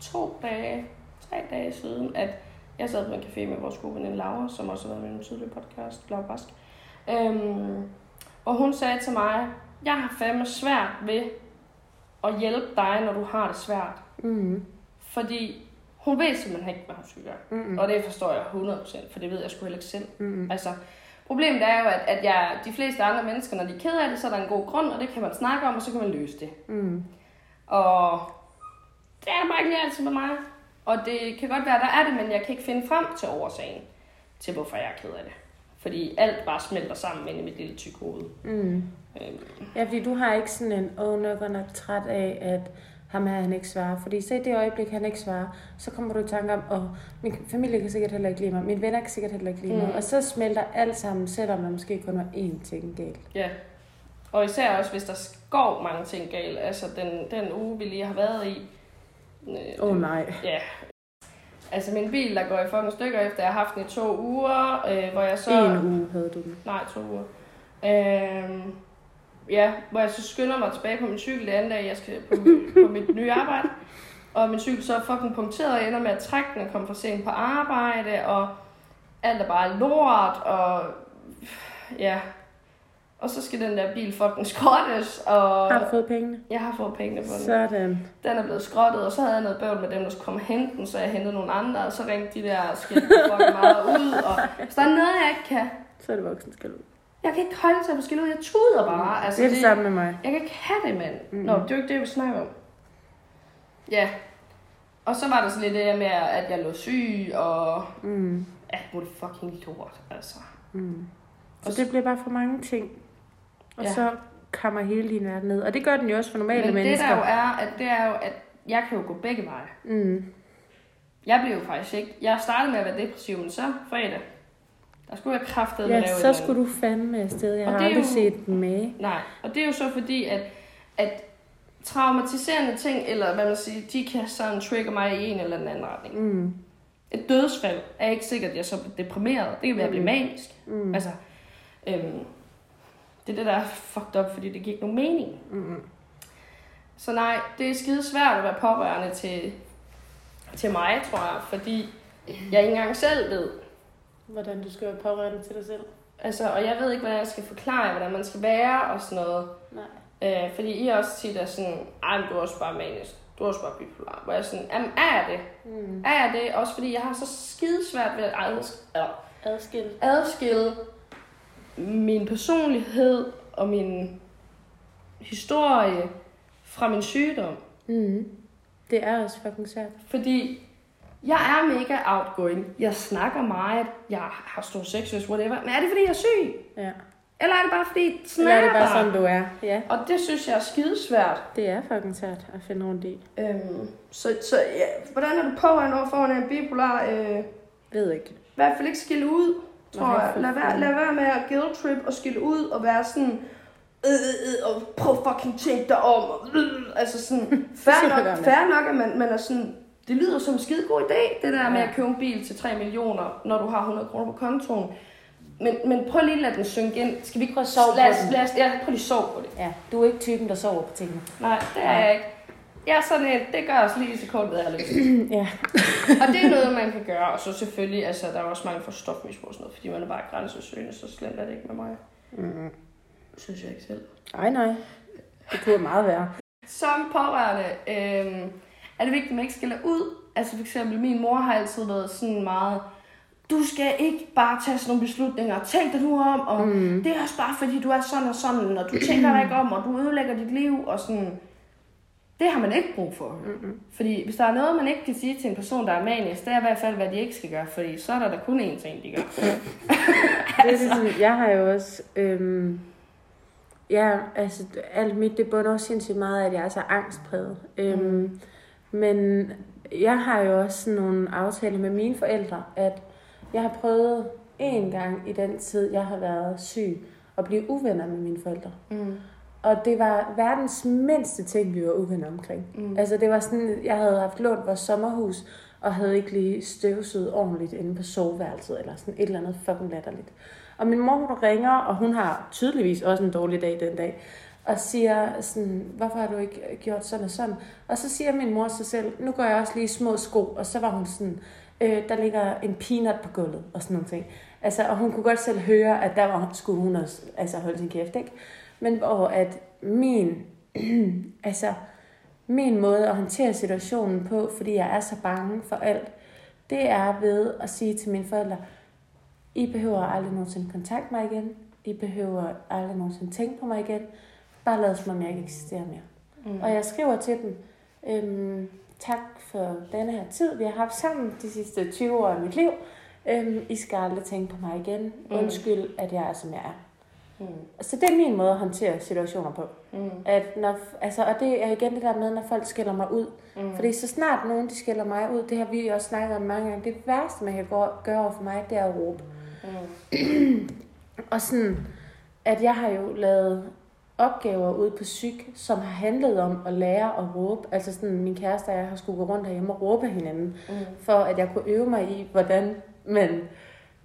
to dage, tre dage siden, at jeg sad på en café med vores gode veninde Laura, som også har været med i en tidligere podcast, Laura Brask. Øhm, og hun sagde til mig, jeg har fandme svært ved at hjælpe dig, når du har det svært. Mm. Fordi hun ved simpelthen ikke, hvad hun skal gøre. Mm. Og det forstår jeg 100%, for det ved jeg sgu heller ikke selv. Mm. Altså, problemet er jo, at, at jeg, de fleste andre mennesker, når de er ked af det, så er der en god grund, og det kan man snakke om, og så kan man løse det. Mm. Og det er der bare ikke altid med mig. Og det kan godt være, der er det, men jeg kan ikke finde frem til årsagen til, hvorfor jeg er ked af det. Fordi alt bare smelter sammen inde i mit lille tyk hoved. Mm. Øhm, Ja, fordi du har ikke sådan en, åh, oh, nok er nok træt af, at ham her, han ikke svarer. Fordi så i det øjeblik, han ikke svarer, så kommer du i tanke om, åh, min familie kan sikkert heller ikke lide mig, mine venner kan sikkert heller ikke lide mig. Mm. Og så smelter alt sammen, selvom der måske kun var én ting galt. ja. Og især også, hvis der går mange ting galt. Altså, den, den uge, vi lige har været i. Øh, Åh oh, nej. Ja. Altså, min bil, der går i fucking stykker efter, jeg har haft den i to uger, øh, hvor jeg så... En uge havde du den. Nej, to uger. Øhm, ja, hvor jeg så skynder mig tilbage på min cykel det anden dag, jeg skal på, på mit nye arbejde. Og min cykel så er fucking punkteret, og jeg ender med at trække den og komme for sent på arbejde, og alt er bare lort, og ja. Og så skal den der bil fucking skrottes, og Har du fået pengene? jeg har fået pengene på den. Sådan. Den er blevet skrottet, og så havde jeg noget bøvl med dem, der skulle komme og hente den, så jeg hentede nogle andre, og så ringte de der skilt fucking meget ud, og hvis der er noget, jeg ikke kan, Så er det voksen skal ud. jeg kan ikke holde til at skille ud, jeg tuder bare. Altså, Det er det samme med mig. Jeg kan ikke have det, mand. Mm. Mm. Nå, det er jo ikke det, vi snakker om. Ja. Og så var der så lidt det der med, at jeg lå syg, og Mm. alt muligt fucking lort, altså. Mm. Så det bliver bare for mange ting. Og Ja. så kommer hele din verden ned. Og det gør den jo også for normale Men mennesker. det der jo er, at det er jo, at jeg kan jo gå begge veje. Mm. Jeg blev jo faktisk ikke... Jeg startede med at være depressiv, men så fredag, der skulle jeg kraftedeme Ja, lave så skulle du fandme afsted. Jeg Og har det er aldrig jo- set den med. Nej, og det er jo så fordi, at, at traumatiserende ting, eller hvad man siger, de kan sådan trigger mig i en eller anden anden retning. Mm. Et dødsfald er ikke sikkert, at jeg så bliver deprimeret. Det kan være, at jeg bliver manisk. Mm. Altså, øhm, det er det, der er fucked up, fordi det giver ikke nogen mening. Mm. Så nej, det er skide svært at være pårørende til, til mig, tror jeg, fordi jeg ikke engang selv ved. Hvordan du skal være pårørende til dig selv. Altså, og jeg ved ikke, hvordan jeg skal forklare, hvordan man skal være og sådan noget. Nej. Øh, fordi I også tit er sådan, ej, men du er også bare manisk. Du er også bare bipolar. Hvor jeg er sådan, jamen, er jeg det? Mm. Er jeg det? Også fordi jeg har så skide svært ved at adsk- eller Adskilt. adskille min personlighed og min historie fra min sygdom. Mm. Det er også fucking svært. Fordi jeg er mega outgoing. Jeg snakker meget. Jeg har stor sex, whatever. Men er det, fordi jeg er syg? Ja. Eller er det bare, fordi sådan Eller er det bare sådan, du er? Ja. Og det synes jeg er skidesvært. Det er fucking svært at finde rundt i. Øhm, så, så ja, hvordan er du på over foran en bipolar? Øh, I Ved ikke. hvert fald ikke skille ud, tror Nej, jeg. for Lad være, lad være med at guilt trip og skille ud og være sådan... Øh, øh, og prøv fucking tænke dig om. Og, øh, altså sådan, fair nok, fair nok, at man, man er sådan... Det lyder som en skide god idé, det der med Ja. at købe en bil til 3 millioner, når du har 100 kroner på kontoen. Men, men prøv lige at lade den synke ind. Skal vi ikke Prøv at sove lad på den. lad os, ja, prøv lige at sove på det. Ja, du er ikke typen, der sover på tingene. Nej, det er jeg ikke. Jeg er sådan en, det gør os lige at have lyst. ja. Og det er noget, man kan gøre. Og så selvfølgelig, altså, der er også mange for stofmisbrug og sådan noget, fordi man er bare grænsesøgende, så slemt er det ikke med mig. Mm. Synes jeg ikke selv. Ej, nej. Det kunne meget være. Som pårørende øh, er det vigtigt, at man ikke skal lade ud. Altså for eksempel, min mor har altid været sådan meget, du skal ikke bare tage sådan nogle beslutninger. Tænk dig nu om, og mm. det er også bare fordi, du er sådan og sådan, og du tænker dig ikke om, og du ødelægger dit liv, og sådan. Det har man ikke brug for. Mm-mm. Fordi hvis der er noget, man ikke kan sige til en person, der er manisk, det er i hvert fald, hvad de ikke skal gøre, fordi så er der da kun én ting, de gør. Det er ligesom, jeg har jo også... Øhm, ja, altså alt mit, det bunder også sindssygt meget af, at jeg er så angstpræget. Øhm, men jeg har jo også sådan nogle aftaler med mine forældre, at jeg har prøvet en gang i den tid, jeg har været syg, at blive uvenner med mine forældre. Mm. Og det var verdens mindste ting, vi var uvenner omkring. Mm. Altså det var sådan, jeg havde haft lånt vores sommerhus, og havde ikke lige støvsuget ordentligt inde på soveværelset, eller sådan et eller andet fucking latterligt. Og min mor, hun ringer, og hun har tydeligvis også en dårlig dag den dag, og siger sådan, hvorfor har du ikke gjort sådan og sådan? Og så siger min mor sig selv, nu går jeg også lige små sko, og så var hun sådan, øh, der ligger en peanut på gulvet, og sådan nogle ting. Altså, og hun kunne godt selv høre, at der var, skulle hun også altså, holde sin kæft, ikke? Men hvor at min, altså, min måde at håndtere situationen på, fordi jeg er så bange for alt, det er ved at sige til mine forældre, I behøver aldrig nogensinde kontakte mig igen. I behøver aldrig nogensinde tænke på mig igen. Bare lad som om jeg ikke eksisterer mere. Mm. Og jeg skriver til dem, øhm, tak for denne her tid, vi har haft sammen de sidste 20 år af mit liv. Øhm, I skal aldrig tænke på mig igen. Undskyld, at jeg er, som jeg er. Mm. Så det er min måde at håndtere situationer på. Mm. At når, altså, og det er igen det der med, når folk skælder mig ud. Mm. Fordi så snart nogen de skælder mig ud, det har vi også snakket om mange gange, det værste, man kan gøre over for mig, det er at råbe. Mm. og sådan, at jeg har jo lavet opgaver ude på psyk, som har handlet om at lære at råbe. Altså sådan, min kæreste og jeg har skulle gå rundt herhjemme og råbe hinanden, mm. for at jeg kunne øve mig i, hvordan man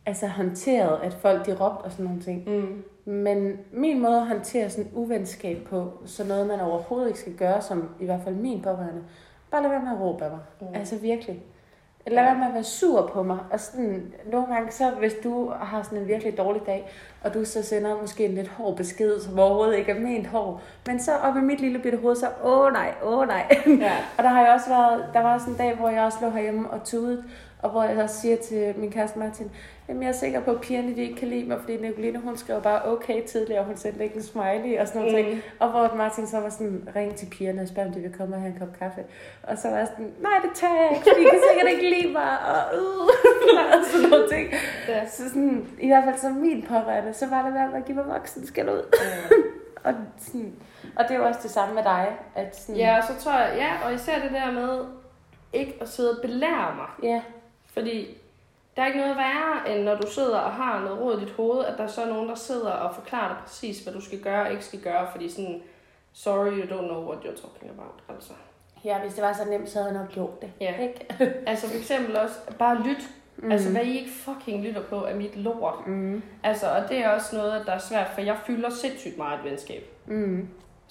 altså håndterede, at folk de råbte og sådan nogle ting. Mm. Men min måde at håndtere sådan uvenskab på, så noget man overhovedet ikke skal gøre, som i hvert fald min pårørende, bare lad være med at råbe af mig. Mm. Altså virkelig. Lad være med at være sur på mig. Og sådan, nogle gange, så hvis du har sådan en virkelig dårlig dag, og du så sender måske en lidt hård besked, som overhovedet ikke er ment hård, men så op i mit lille bitte hoved, så åh nej, åh nej. Ja. og der har jeg også været, der var også en dag, hvor jeg også lå herhjemme og tudet, og hvor jeg også siger til min kæreste Martin, jamen jeg er sikker på, at pigerne de ikke kan lide mig, fordi Nicoline hun skrev bare okay tidligere, og hun sendte ikke en smiley og sådan noget. Mm. Og hvor Martin så var sådan, ring til pigerne og spørg, om de vil komme og have en kop kaffe. Og så var jeg sådan, nej det tager jeg ikke, fordi de kan sikkert ikke lide mig. Og, uh, og sådan nogle ting. Ja. Så sådan, i hvert fald som min pårørende, så var det værd at give mig voksen skal ud. Mm. og, sådan, og det er jo også det samme med dig. At sådan, ja, og så tror jeg, ja, og især det der med ikke at sidde og belære mig. Ja. Fordi der er ikke noget værre, end når du sidder og har noget råd i dit hoved, at der er så nogen, der sidder og forklarer dig præcis, hvad du skal gøre og ikke skal gøre, fordi sådan, sorry, you don't know what you're talking about, altså. Ja, hvis det var så nemt, så havde jeg nok gjort det. Ja. Ikke? altså for eksempel også, bare lyt. Mm. Altså, hvad I ikke fucking lytter på, er mit lort. Mm. Altså, og det er også noget, der er svært, for jeg fylder sindssygt meget et venskab. Mm.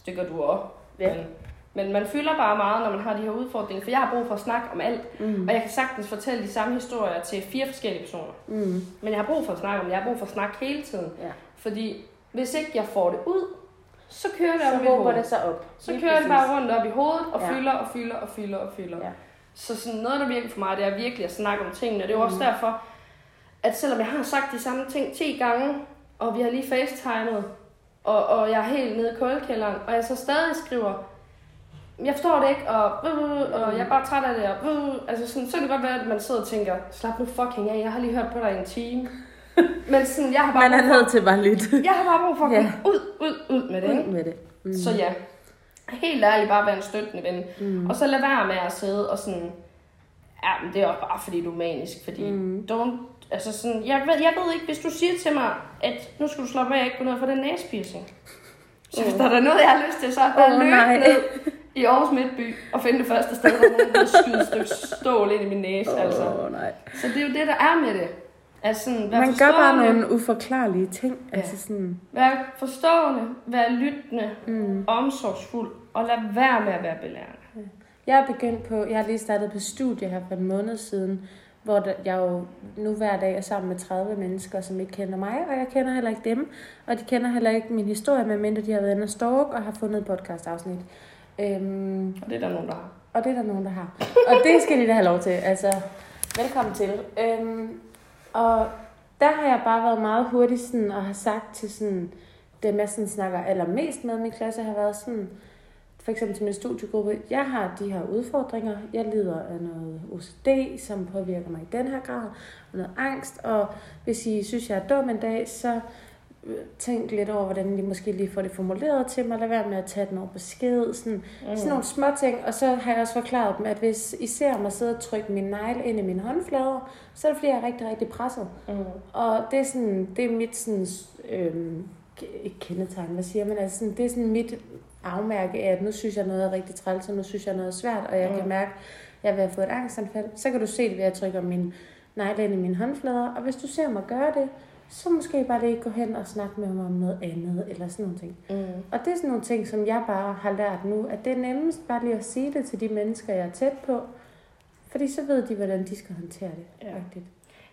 Det gør du også. Ja. Men men man fylder bare meget, når man har de her udfordringer, for jeg har brug for at snakke om alt. Mm. Og jeg kan sagtens fortælle de samme historier til fire forskellige personer. Mm. Men jeg har brug for at snakke om det. Jeg har brug for at snakke hele tiden. Ja. Fordi hvis ikke jeg får det ud, så kører det op i hovedet. det så op. Så Lige kører præcis. det bare rundt op i hovedet, og ja. fylder og fylder og fylder og fylder. Ja. Så sådan noget, der virker for mig, det er virkelig at snakke om tingene. Og det er også mm. derfor, at selvom jeg har sagt de samme ting 10 gange, og vi har lige facetimet, og, og jeg er helt nede i kuldekælderen, og jeg så stadig skriver, jeg forstår det ikke, og, og jeg er bare træt af det, og altså sådan, så kan det godt være, at man sidder og tænker, slap nu fucking af, jeg har lige hørt på dig i en time. Men sådan, jeg har bare Man er nødt til bare lidt. jeg har bare brug for at ja. ud, ud, ud med det. Ud med det. Mm. Så ja, helt ærligt bare være en støttende ven. Mm. Og så lad være med at sidde og sådan, ja, men det er også bare fordi du er manisk, fordi mm. don't, altså sådan, jeg ved, jeg ved ikke, hvis du siger til mig, at nu skal du slå af, jeg ikke gå ned for den næspiercing. Så hvis der er noget, jeg har lyst til, så er det oh, løbe ned i Aarhus Midtby og finde det første sted, hvor nogen vil skyde et stykke stål ind i min næse. Oh, altså. nej. Så det er jo det, der er med det. Altså sådan, Man gør bare nogle uforklarlige ting. Ja. Altså sådan... Vær forstående, vær lyttende, mm. omsorgsfuld, og lad være med at være belærende. Jeg er begyndt på, jeg har lige startet på studie her for en måned siden, hvor jeg jo nu hver dag er sammen med 30 mennesker, som ikke kender mig, og jeg kender heller ikke dem, og de kender heller ikke min historie, medmindre de har været inde og stalk og har fundet et podcast-afsnit. Øhm, og det er der nogen, der har. Og det er der nogen, der har. Og det skal de da have lov til. Altså, velkommen til. Øhm, og der har jeg bare været meget hurtig sådan, og har sagt til sådan, dem jeg sådan snakker allermest med i min klasse, har været sådan, for eksempel til min studiegruppe, jeg har de her udfordringer, jeg lider af noget OCD, som påvirker mig i den her grad, og noget angst, og hvis I synes, jeg er dum en dag, så tænk lidt over, hvordan de måske lige får det formuleret til mig, lad være med at tage den over besked, sådan, mm. sådan nogle små ting, og så har jeg også forklaret dem, at hvis I ser mig sidde og trykke min negl ind i mine håndflader, så er det fordi, jeg er rigtig, rigtig presset. Mm. Og det er, sådan, det er mit sådan, øhm, ikke kendetegn, hvad siger man? Altså sådan, det er sådan mit afmærke af, at nu synes jeg noget er rigtig træls, og nu synes jeg noget er svært, og jeg Mm. kan mærke, at jeg er ved at få et angstanfald. Så kan du se det ved at trykke min negle ind i mine håndflader, og hvis du ser mig gøre det, så måske bare lige gå hen og snakke med mig om noget andet, eller sådan nogle ting. Mm. Og det er sådan nogle ting, som jeg bare har lært nu, at det er nemmest bare lige at sige det til de mennesker, jeg er tæt på, fordi så ved de, hvordan de skal håndtere det. Ja. rigtigt.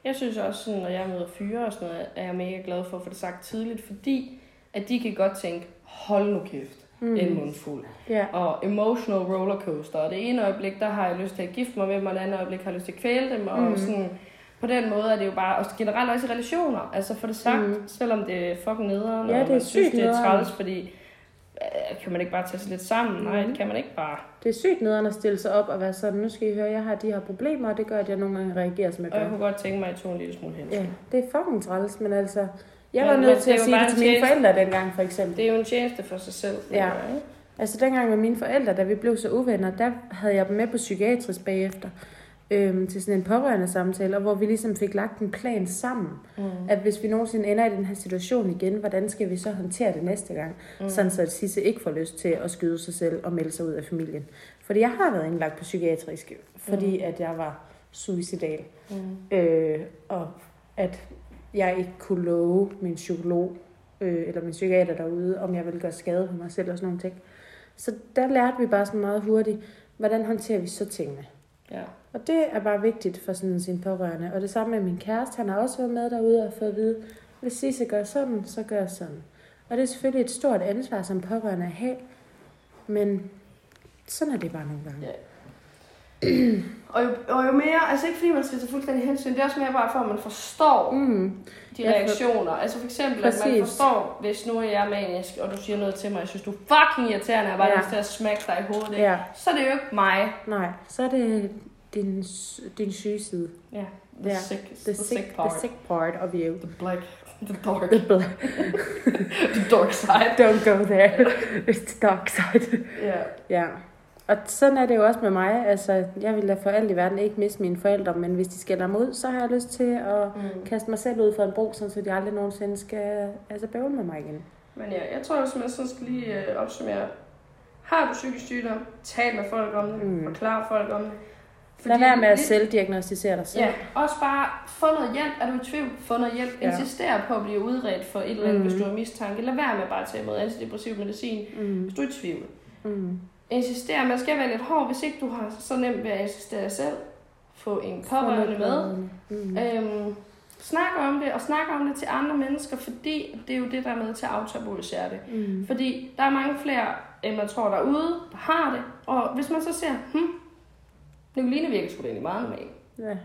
Jeg synes også, sådan, når jeg møder fyre og sådan noget, er jeg mega glad for at få det sagt tidligt, fordi at de kan godt tænke, hold nu kæft, mm. en mundfuld. Ja. Og emotional rollercoaster. Og det ene øjeblik, der har jeg lyst til at gifte mig med dem, og det andet øjeblik har jeg lyst til at kvæle dem. Og mm. sådan, på den måde er det jo bare, og generelt også i relationer, altså for det sagt, Mm. mm. selvom det er fucking nederen, Ja, og det er man synes, det er træls, fordi øh, kan man ikke bare tage sig lidt sammen? Nej, Mm. det kan man ikke bare. Det er sygt nederen at stille sig op og være sådan, nu skal I høre, jeg har de her problemer, og det gør, at jeg nogle gange reagerer, som jeg Og jeg gør. kunne godt tænke mig, at jeg tog en lille smule hen. Ja, det er fucking træls, men altså, jeg var nødt til at sige det til mine forældre dengang, for eksempel. Det er jo en tjeneste for sig selv. Ja. jeg, ikke? Altså dengang med mine forældre, da vi blev så uvenner, der havde jeg dem med på psykiatrisk bagefter. Øhm, til sådan en pårørende samtale, og hvor vi ligesom fik lagt en plan sammen. Mm. At hvis vi nogensinde ender i den her situation igen, hvordan skal vi så håndtere det næste gang? Mm. Sådan så at Sisse ikke får lyst til at skyde sig selv og melde sig ud af familien. Fordi jeg har været indlagt på psykiatrisk, fordi at jeg var suicidal. Mm. Øh, og at jeg ikke kunne love min psykolog øh, eller min psykiater derude, om jeg ville gøre skade på mig selv og sådan nogle ting. Så der lærte vi bare sådan meget hurtigt, hvordan håndterer vi så tingene. Ja. Og det er bare vigtigt for sådan sin pårørende. Og det samme med min kæreste, han har også været med derude og fået at vide, hvis Sisse gør sådan, så gør sådan. Og det er selvfølgelig et stort ansvar som pårørende at have, men sådan er det bare nogle gange. Ja. Og jo, og jo mere, altså ikke fordi man skal tage fuldstændig hensyn, det er også mere bare for, at man forstår Mm. de for- reaktioner. Altså for eksempel, at man Præcis. forstår, hvis nu er jeg manisk, og du siger noget til mig, jeg synes, du er fucking irriterende, jeg bare Ja. lyst til at smække dig i hovedet? Ja, så er det jo ikke mig. nej, så er det din, din syge side. Ja, the, Ja. sick, The the, sick, sick part. the sick part of you. The black, the dark, The black. the dark side. Don't go there. It's the dark side. Ja. Ja. Og sådan er det jo også med mig. Altså, jeg vil da for alt i verden ikke miste mine forældre, men hvis de skælder mig ud, så har jeg lyst til at Mm. kaste mig selv ud for en bro, sådan så de aldrig nogensinde skal altså, bøvle med mig igen. Men ja, jeg tror, hvis man sådan skal lige øh, opsummere. Har du psykisk sygdom, tal med folk om det, Mm. mm. forklar folk om det. Lad være med at det- selvdiagnostisere dig selv. Ja, også bare få noget hjælp. Er du i tvivl? Få noget hjælp. Ja. Insister på at blive udredt for et eller andet, Mhm. hvis du har mistanke. Lad være med bare at tage imod antidepressiv medicin, Mm. hvis du er i tvivl. Mm. Insister, man skal være lidt hård, hvis ikke du har så nemt ved at insistere selv. Få en pårørende med. Mm. Øhm, snak om det, og snak om det til andre mennesker, fordi det er jo det, der er med til at aftabuisere det. Mm. Fordi der er mange flere, end man tror derude, der har det. Og hvis man så ser, hm, Nicoline virker sgu egentlig meget normal. Ja,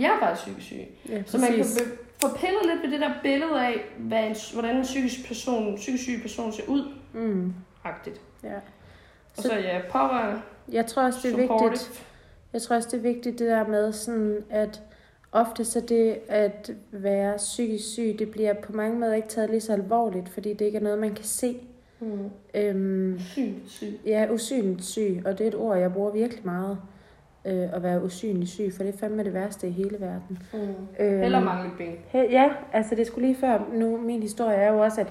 Jeg er faktisk psykisk syg. ja Så man kan præcis. få pillet lidt ved det der billede af, hvad en, hvordan en psykisk, person, psykisk syg person ser ud. Mm. Agtigt. Ja. Og Så- så ja, pårørende, Jeg tror også, det er supportive. vigtigt. Jeg tror også, det er vigtigt det der med, sådan, at ofte så det at være psykisk syg, det bliver på mange måder ikke taget lige så alvorligt, fordi det ikke er noget, man kan se. Mm. Øhm, Syg, syg. ja, usynligt syg, og det er et ord, jeg bruger virkelig meget. Øh, at være usynlig syg, for det er fandme det værste i hele verden. Mm. Øhm, Eller mangle ben. He- Ja, altså det skulle lige før. Nu, min historie er jo også, at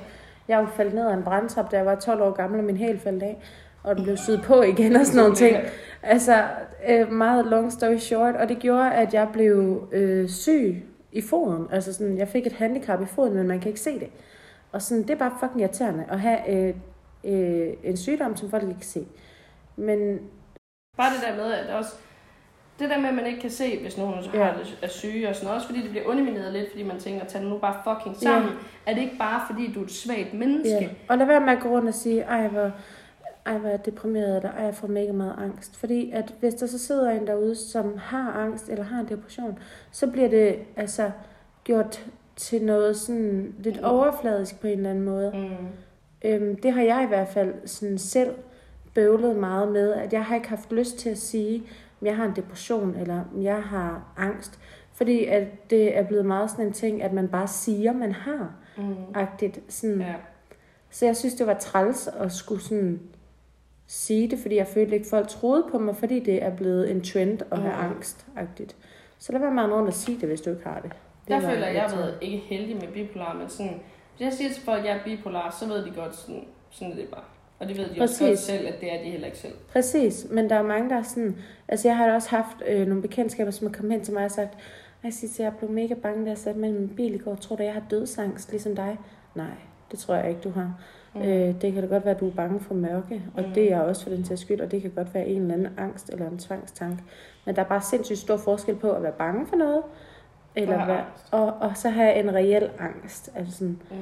jeg jo faldt ned ad en brandtrap, da jeg var 12 år gammel, og min hæl faldt af. Og den blev syet på igen og sådan nogle ting. Altså, øh, meget long story short. Og det gjorde, at jeg blev øh, syg i foden. Altså sådan, jeg fik et handicap i foden, men man kan ikke se det. Og sådan, det er bare fucking irriterende at have øh, øh, en sygdom, som folk ikke kan se. Men Bare det der med, at også... Det der med, at man ikke kan se, hvis nogen så har Ja. det, er syge og sådan noget, også fordi det bliver undermineret lidt, fordi man tænker, tag nu bare fucking sammen. Er det ikke bare, fordi du er et svagt menneske? Ja. Og lad være med at gå rundt og sige, ej hvor, ej, hvor er jeg deprimeret, eller ej, jeg får mega meget angst. Fordi at hvis der så sidder en derude, som har angst, eller har en depression, så bliver det altså gjort til noget sådan lidt Mm. overfladisk på en eller anden måde. Mm. Øhm, det har jeg i hvert fald sådan selv bøvlet meget med, at jeg har ikke haft lyst til at sige, om jeg har en depression, eller om jeg har angst. Fordi at det er blevet meget sådan en ting, at man bare siger, man har. Mm. Agtigt. Sådan, Ja. så jeg synes, det var træls at skulle sådan sige det, fordi jeg følte ikke, folk troede på mig, fordi det er blevet en trend at have Mm. angst. -agtigt. Så lad være med rundt at sige det, hvis du ikke har det. det Der føler jeg, jeg har været ikke heldig med bipolar, men sådan, Hvis jeg siger til folk, at jeg er bipolar, så ved de godt, sådan, sådan er det bare. Og det ved de Præcis. også godt selv, at det er de heller ikke selv. Præcis, men der er mange, der er sådan... Altså, jeg har da også haft øh, nogle bekendtskaber, som er kommet hen til mig og sagt, jeg synes, jeg blev mega bange, da jeg satte mig i min bil i går. Tror du, jeg har dødsangst, ligesom dig? Nej, det tror jeg ikke, du har. Mm. Øh, det kan da godt være, at du er bange for mørke, og Mm. det er jeg også for den til skyld, og det kan godt være en eller anden angst eller en tvangstank. Men der er bare sindssygt stor forskel på at være bange for noget, eller Og angst. og, og så have en reel angst. Altså sådan. Mm.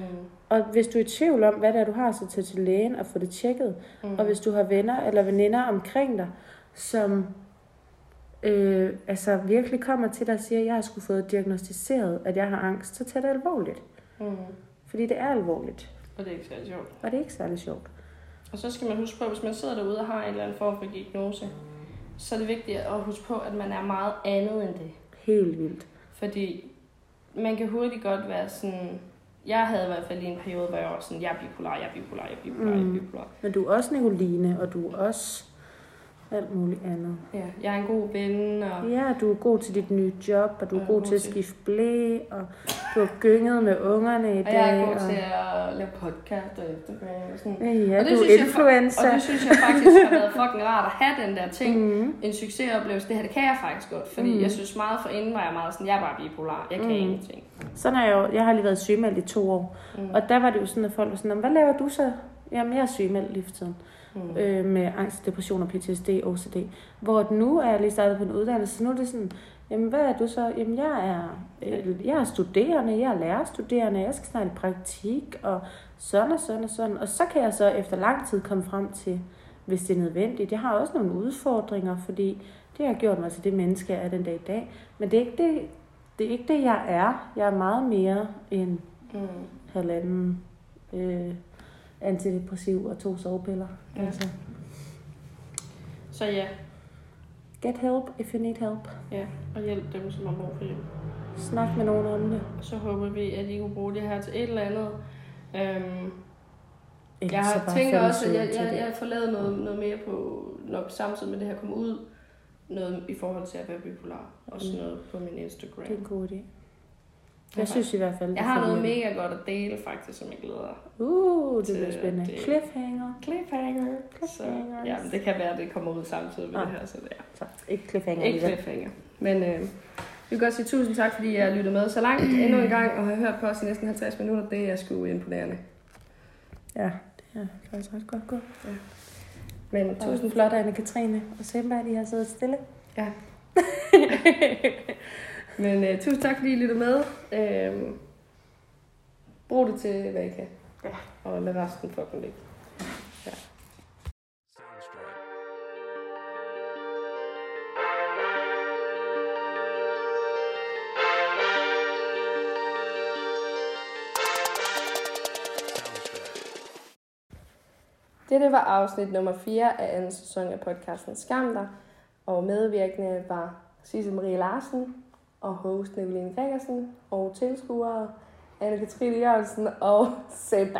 Og hvis du er i tvivl om, hvad det er, du har, så tag til lægen og få det tjekket. Mm. Og hvis du har venner eller veninder omkring dig, som øh, altså virkelig kommer til dig og siger, at jeg har skulle fået diagnostiseret, at jeg har angst, så tag det alvorligt. Mm. Fordi det er alvorligt, Og det er ikke særlig sjovt. og det er ikke særlig sjovt. Og så skal man huske på, at hvis man sidder derude og har en eller anden form for diagnose, så er det vigtigt at huske på, at man er meget andet end det. Helt vildt. Fordi man kan hurtigt godt være sådan... Jeg havde i hvert fald i en periode, hvor jeg var sådan, jeg er bipolar, jeg er bipolar, jeg er bipolar, jeg er Mm. bipolar. Men du er også Nicoline, og du er også alt muligt andet. Ja, jeg er en god ven, og Ja, du er god til dit nye job, og du er Jeg er god til at skifte blæ, og du har gynget med ungerne i og dag. jeg er god og... til at lave podcast og Instagram og sådan. Ja, Og det du synes er jeg influencer. Og det synes jeg faktisk har været fucking rart at have den der ting. Mm. En succesoplevelse, det her, det kan jeg faktisk godt. Fordi Mm. jeg synes meget for inden var jeg meget sådan, jeg er bare bipolar, jeg kan Mm. ingenting. Sådan er jeg jo. Jeg har lige været sygemeldt i to år. Mm. Og der var det jo sådan, at folk var sådan, "Nå, hvad laver du så? Jamen, jeg er sygemeldt lige for tiden. Mm. Øh, med angst, depression og PTSD, OCD. Hvor nu er jeg lige startet på en uddannelse, så nu er det sådan, jamen hvad er du så? Jamen jeg er, øh, jeg er studerende, jeg er lærerstuderende, jeg skal snart i praktik, og sådan og sådan og sådan. Og så kan jeg så efter lang tid komme frem til, hvis det er nødvendigt. Jeg har også nogle udfordringer, fordi det har gjort mig til det menneske, jeg er den dag i dag. Men det er ikke det, det, er ikke det jeg er. Jeg er meget mere end Mm. halvanden øh, antidepressiv og to sovepiller. Ja. Altså, Så ja, get help if you need help. ja, og hjælp dem, som har brug for hjælp. Snak med nogen om det. Så håber vi, at I kunne bruge det her til et eller andet. Øhm, Ellers jeg har tænker også, at jeg, jeg, jeg får lavet noget, noget mere på, når samtidig med det her kommer ud, noget i forhold til at være bipolar. Og sådan Mm. noget på min Instagram. Det er en god idé. Jeg synes i hvert fald, Jeg har noget mega godt at dele faktisk, som jeg glæder. Uh, det bliver spændende. det. Cliffhanger. Cliffhanger. Så, ja, men det kan være, at det kommer ud samtidig med Ah. det her, så det er. Så, ikke cliffhanger. Ikke cliffhanger. Men øh, vi vil godt sige tusind tak, fordi jeg lyttede med så langt endnu en gang, og har hørt på os i næsten 50 minutter. Det er sgu imponerende. Ja, det er faktisk ret godt gået. Men Tusind tusind flot, Anne-Katrine og Semba, de har siddet stille. Men øh, tusind tak, fordi I lyttede med. Øh, brug det til, hvad I kan. Ja. Og lad resten fucking ligge. Dette var afsnit nummer 4 af anden sæson af podcasten Skam dig. Og medvirkende var Sisse Marie Larsen og host Nicoline Gregersen og tilskuere Anne-Katrine Jørgensen og Seba.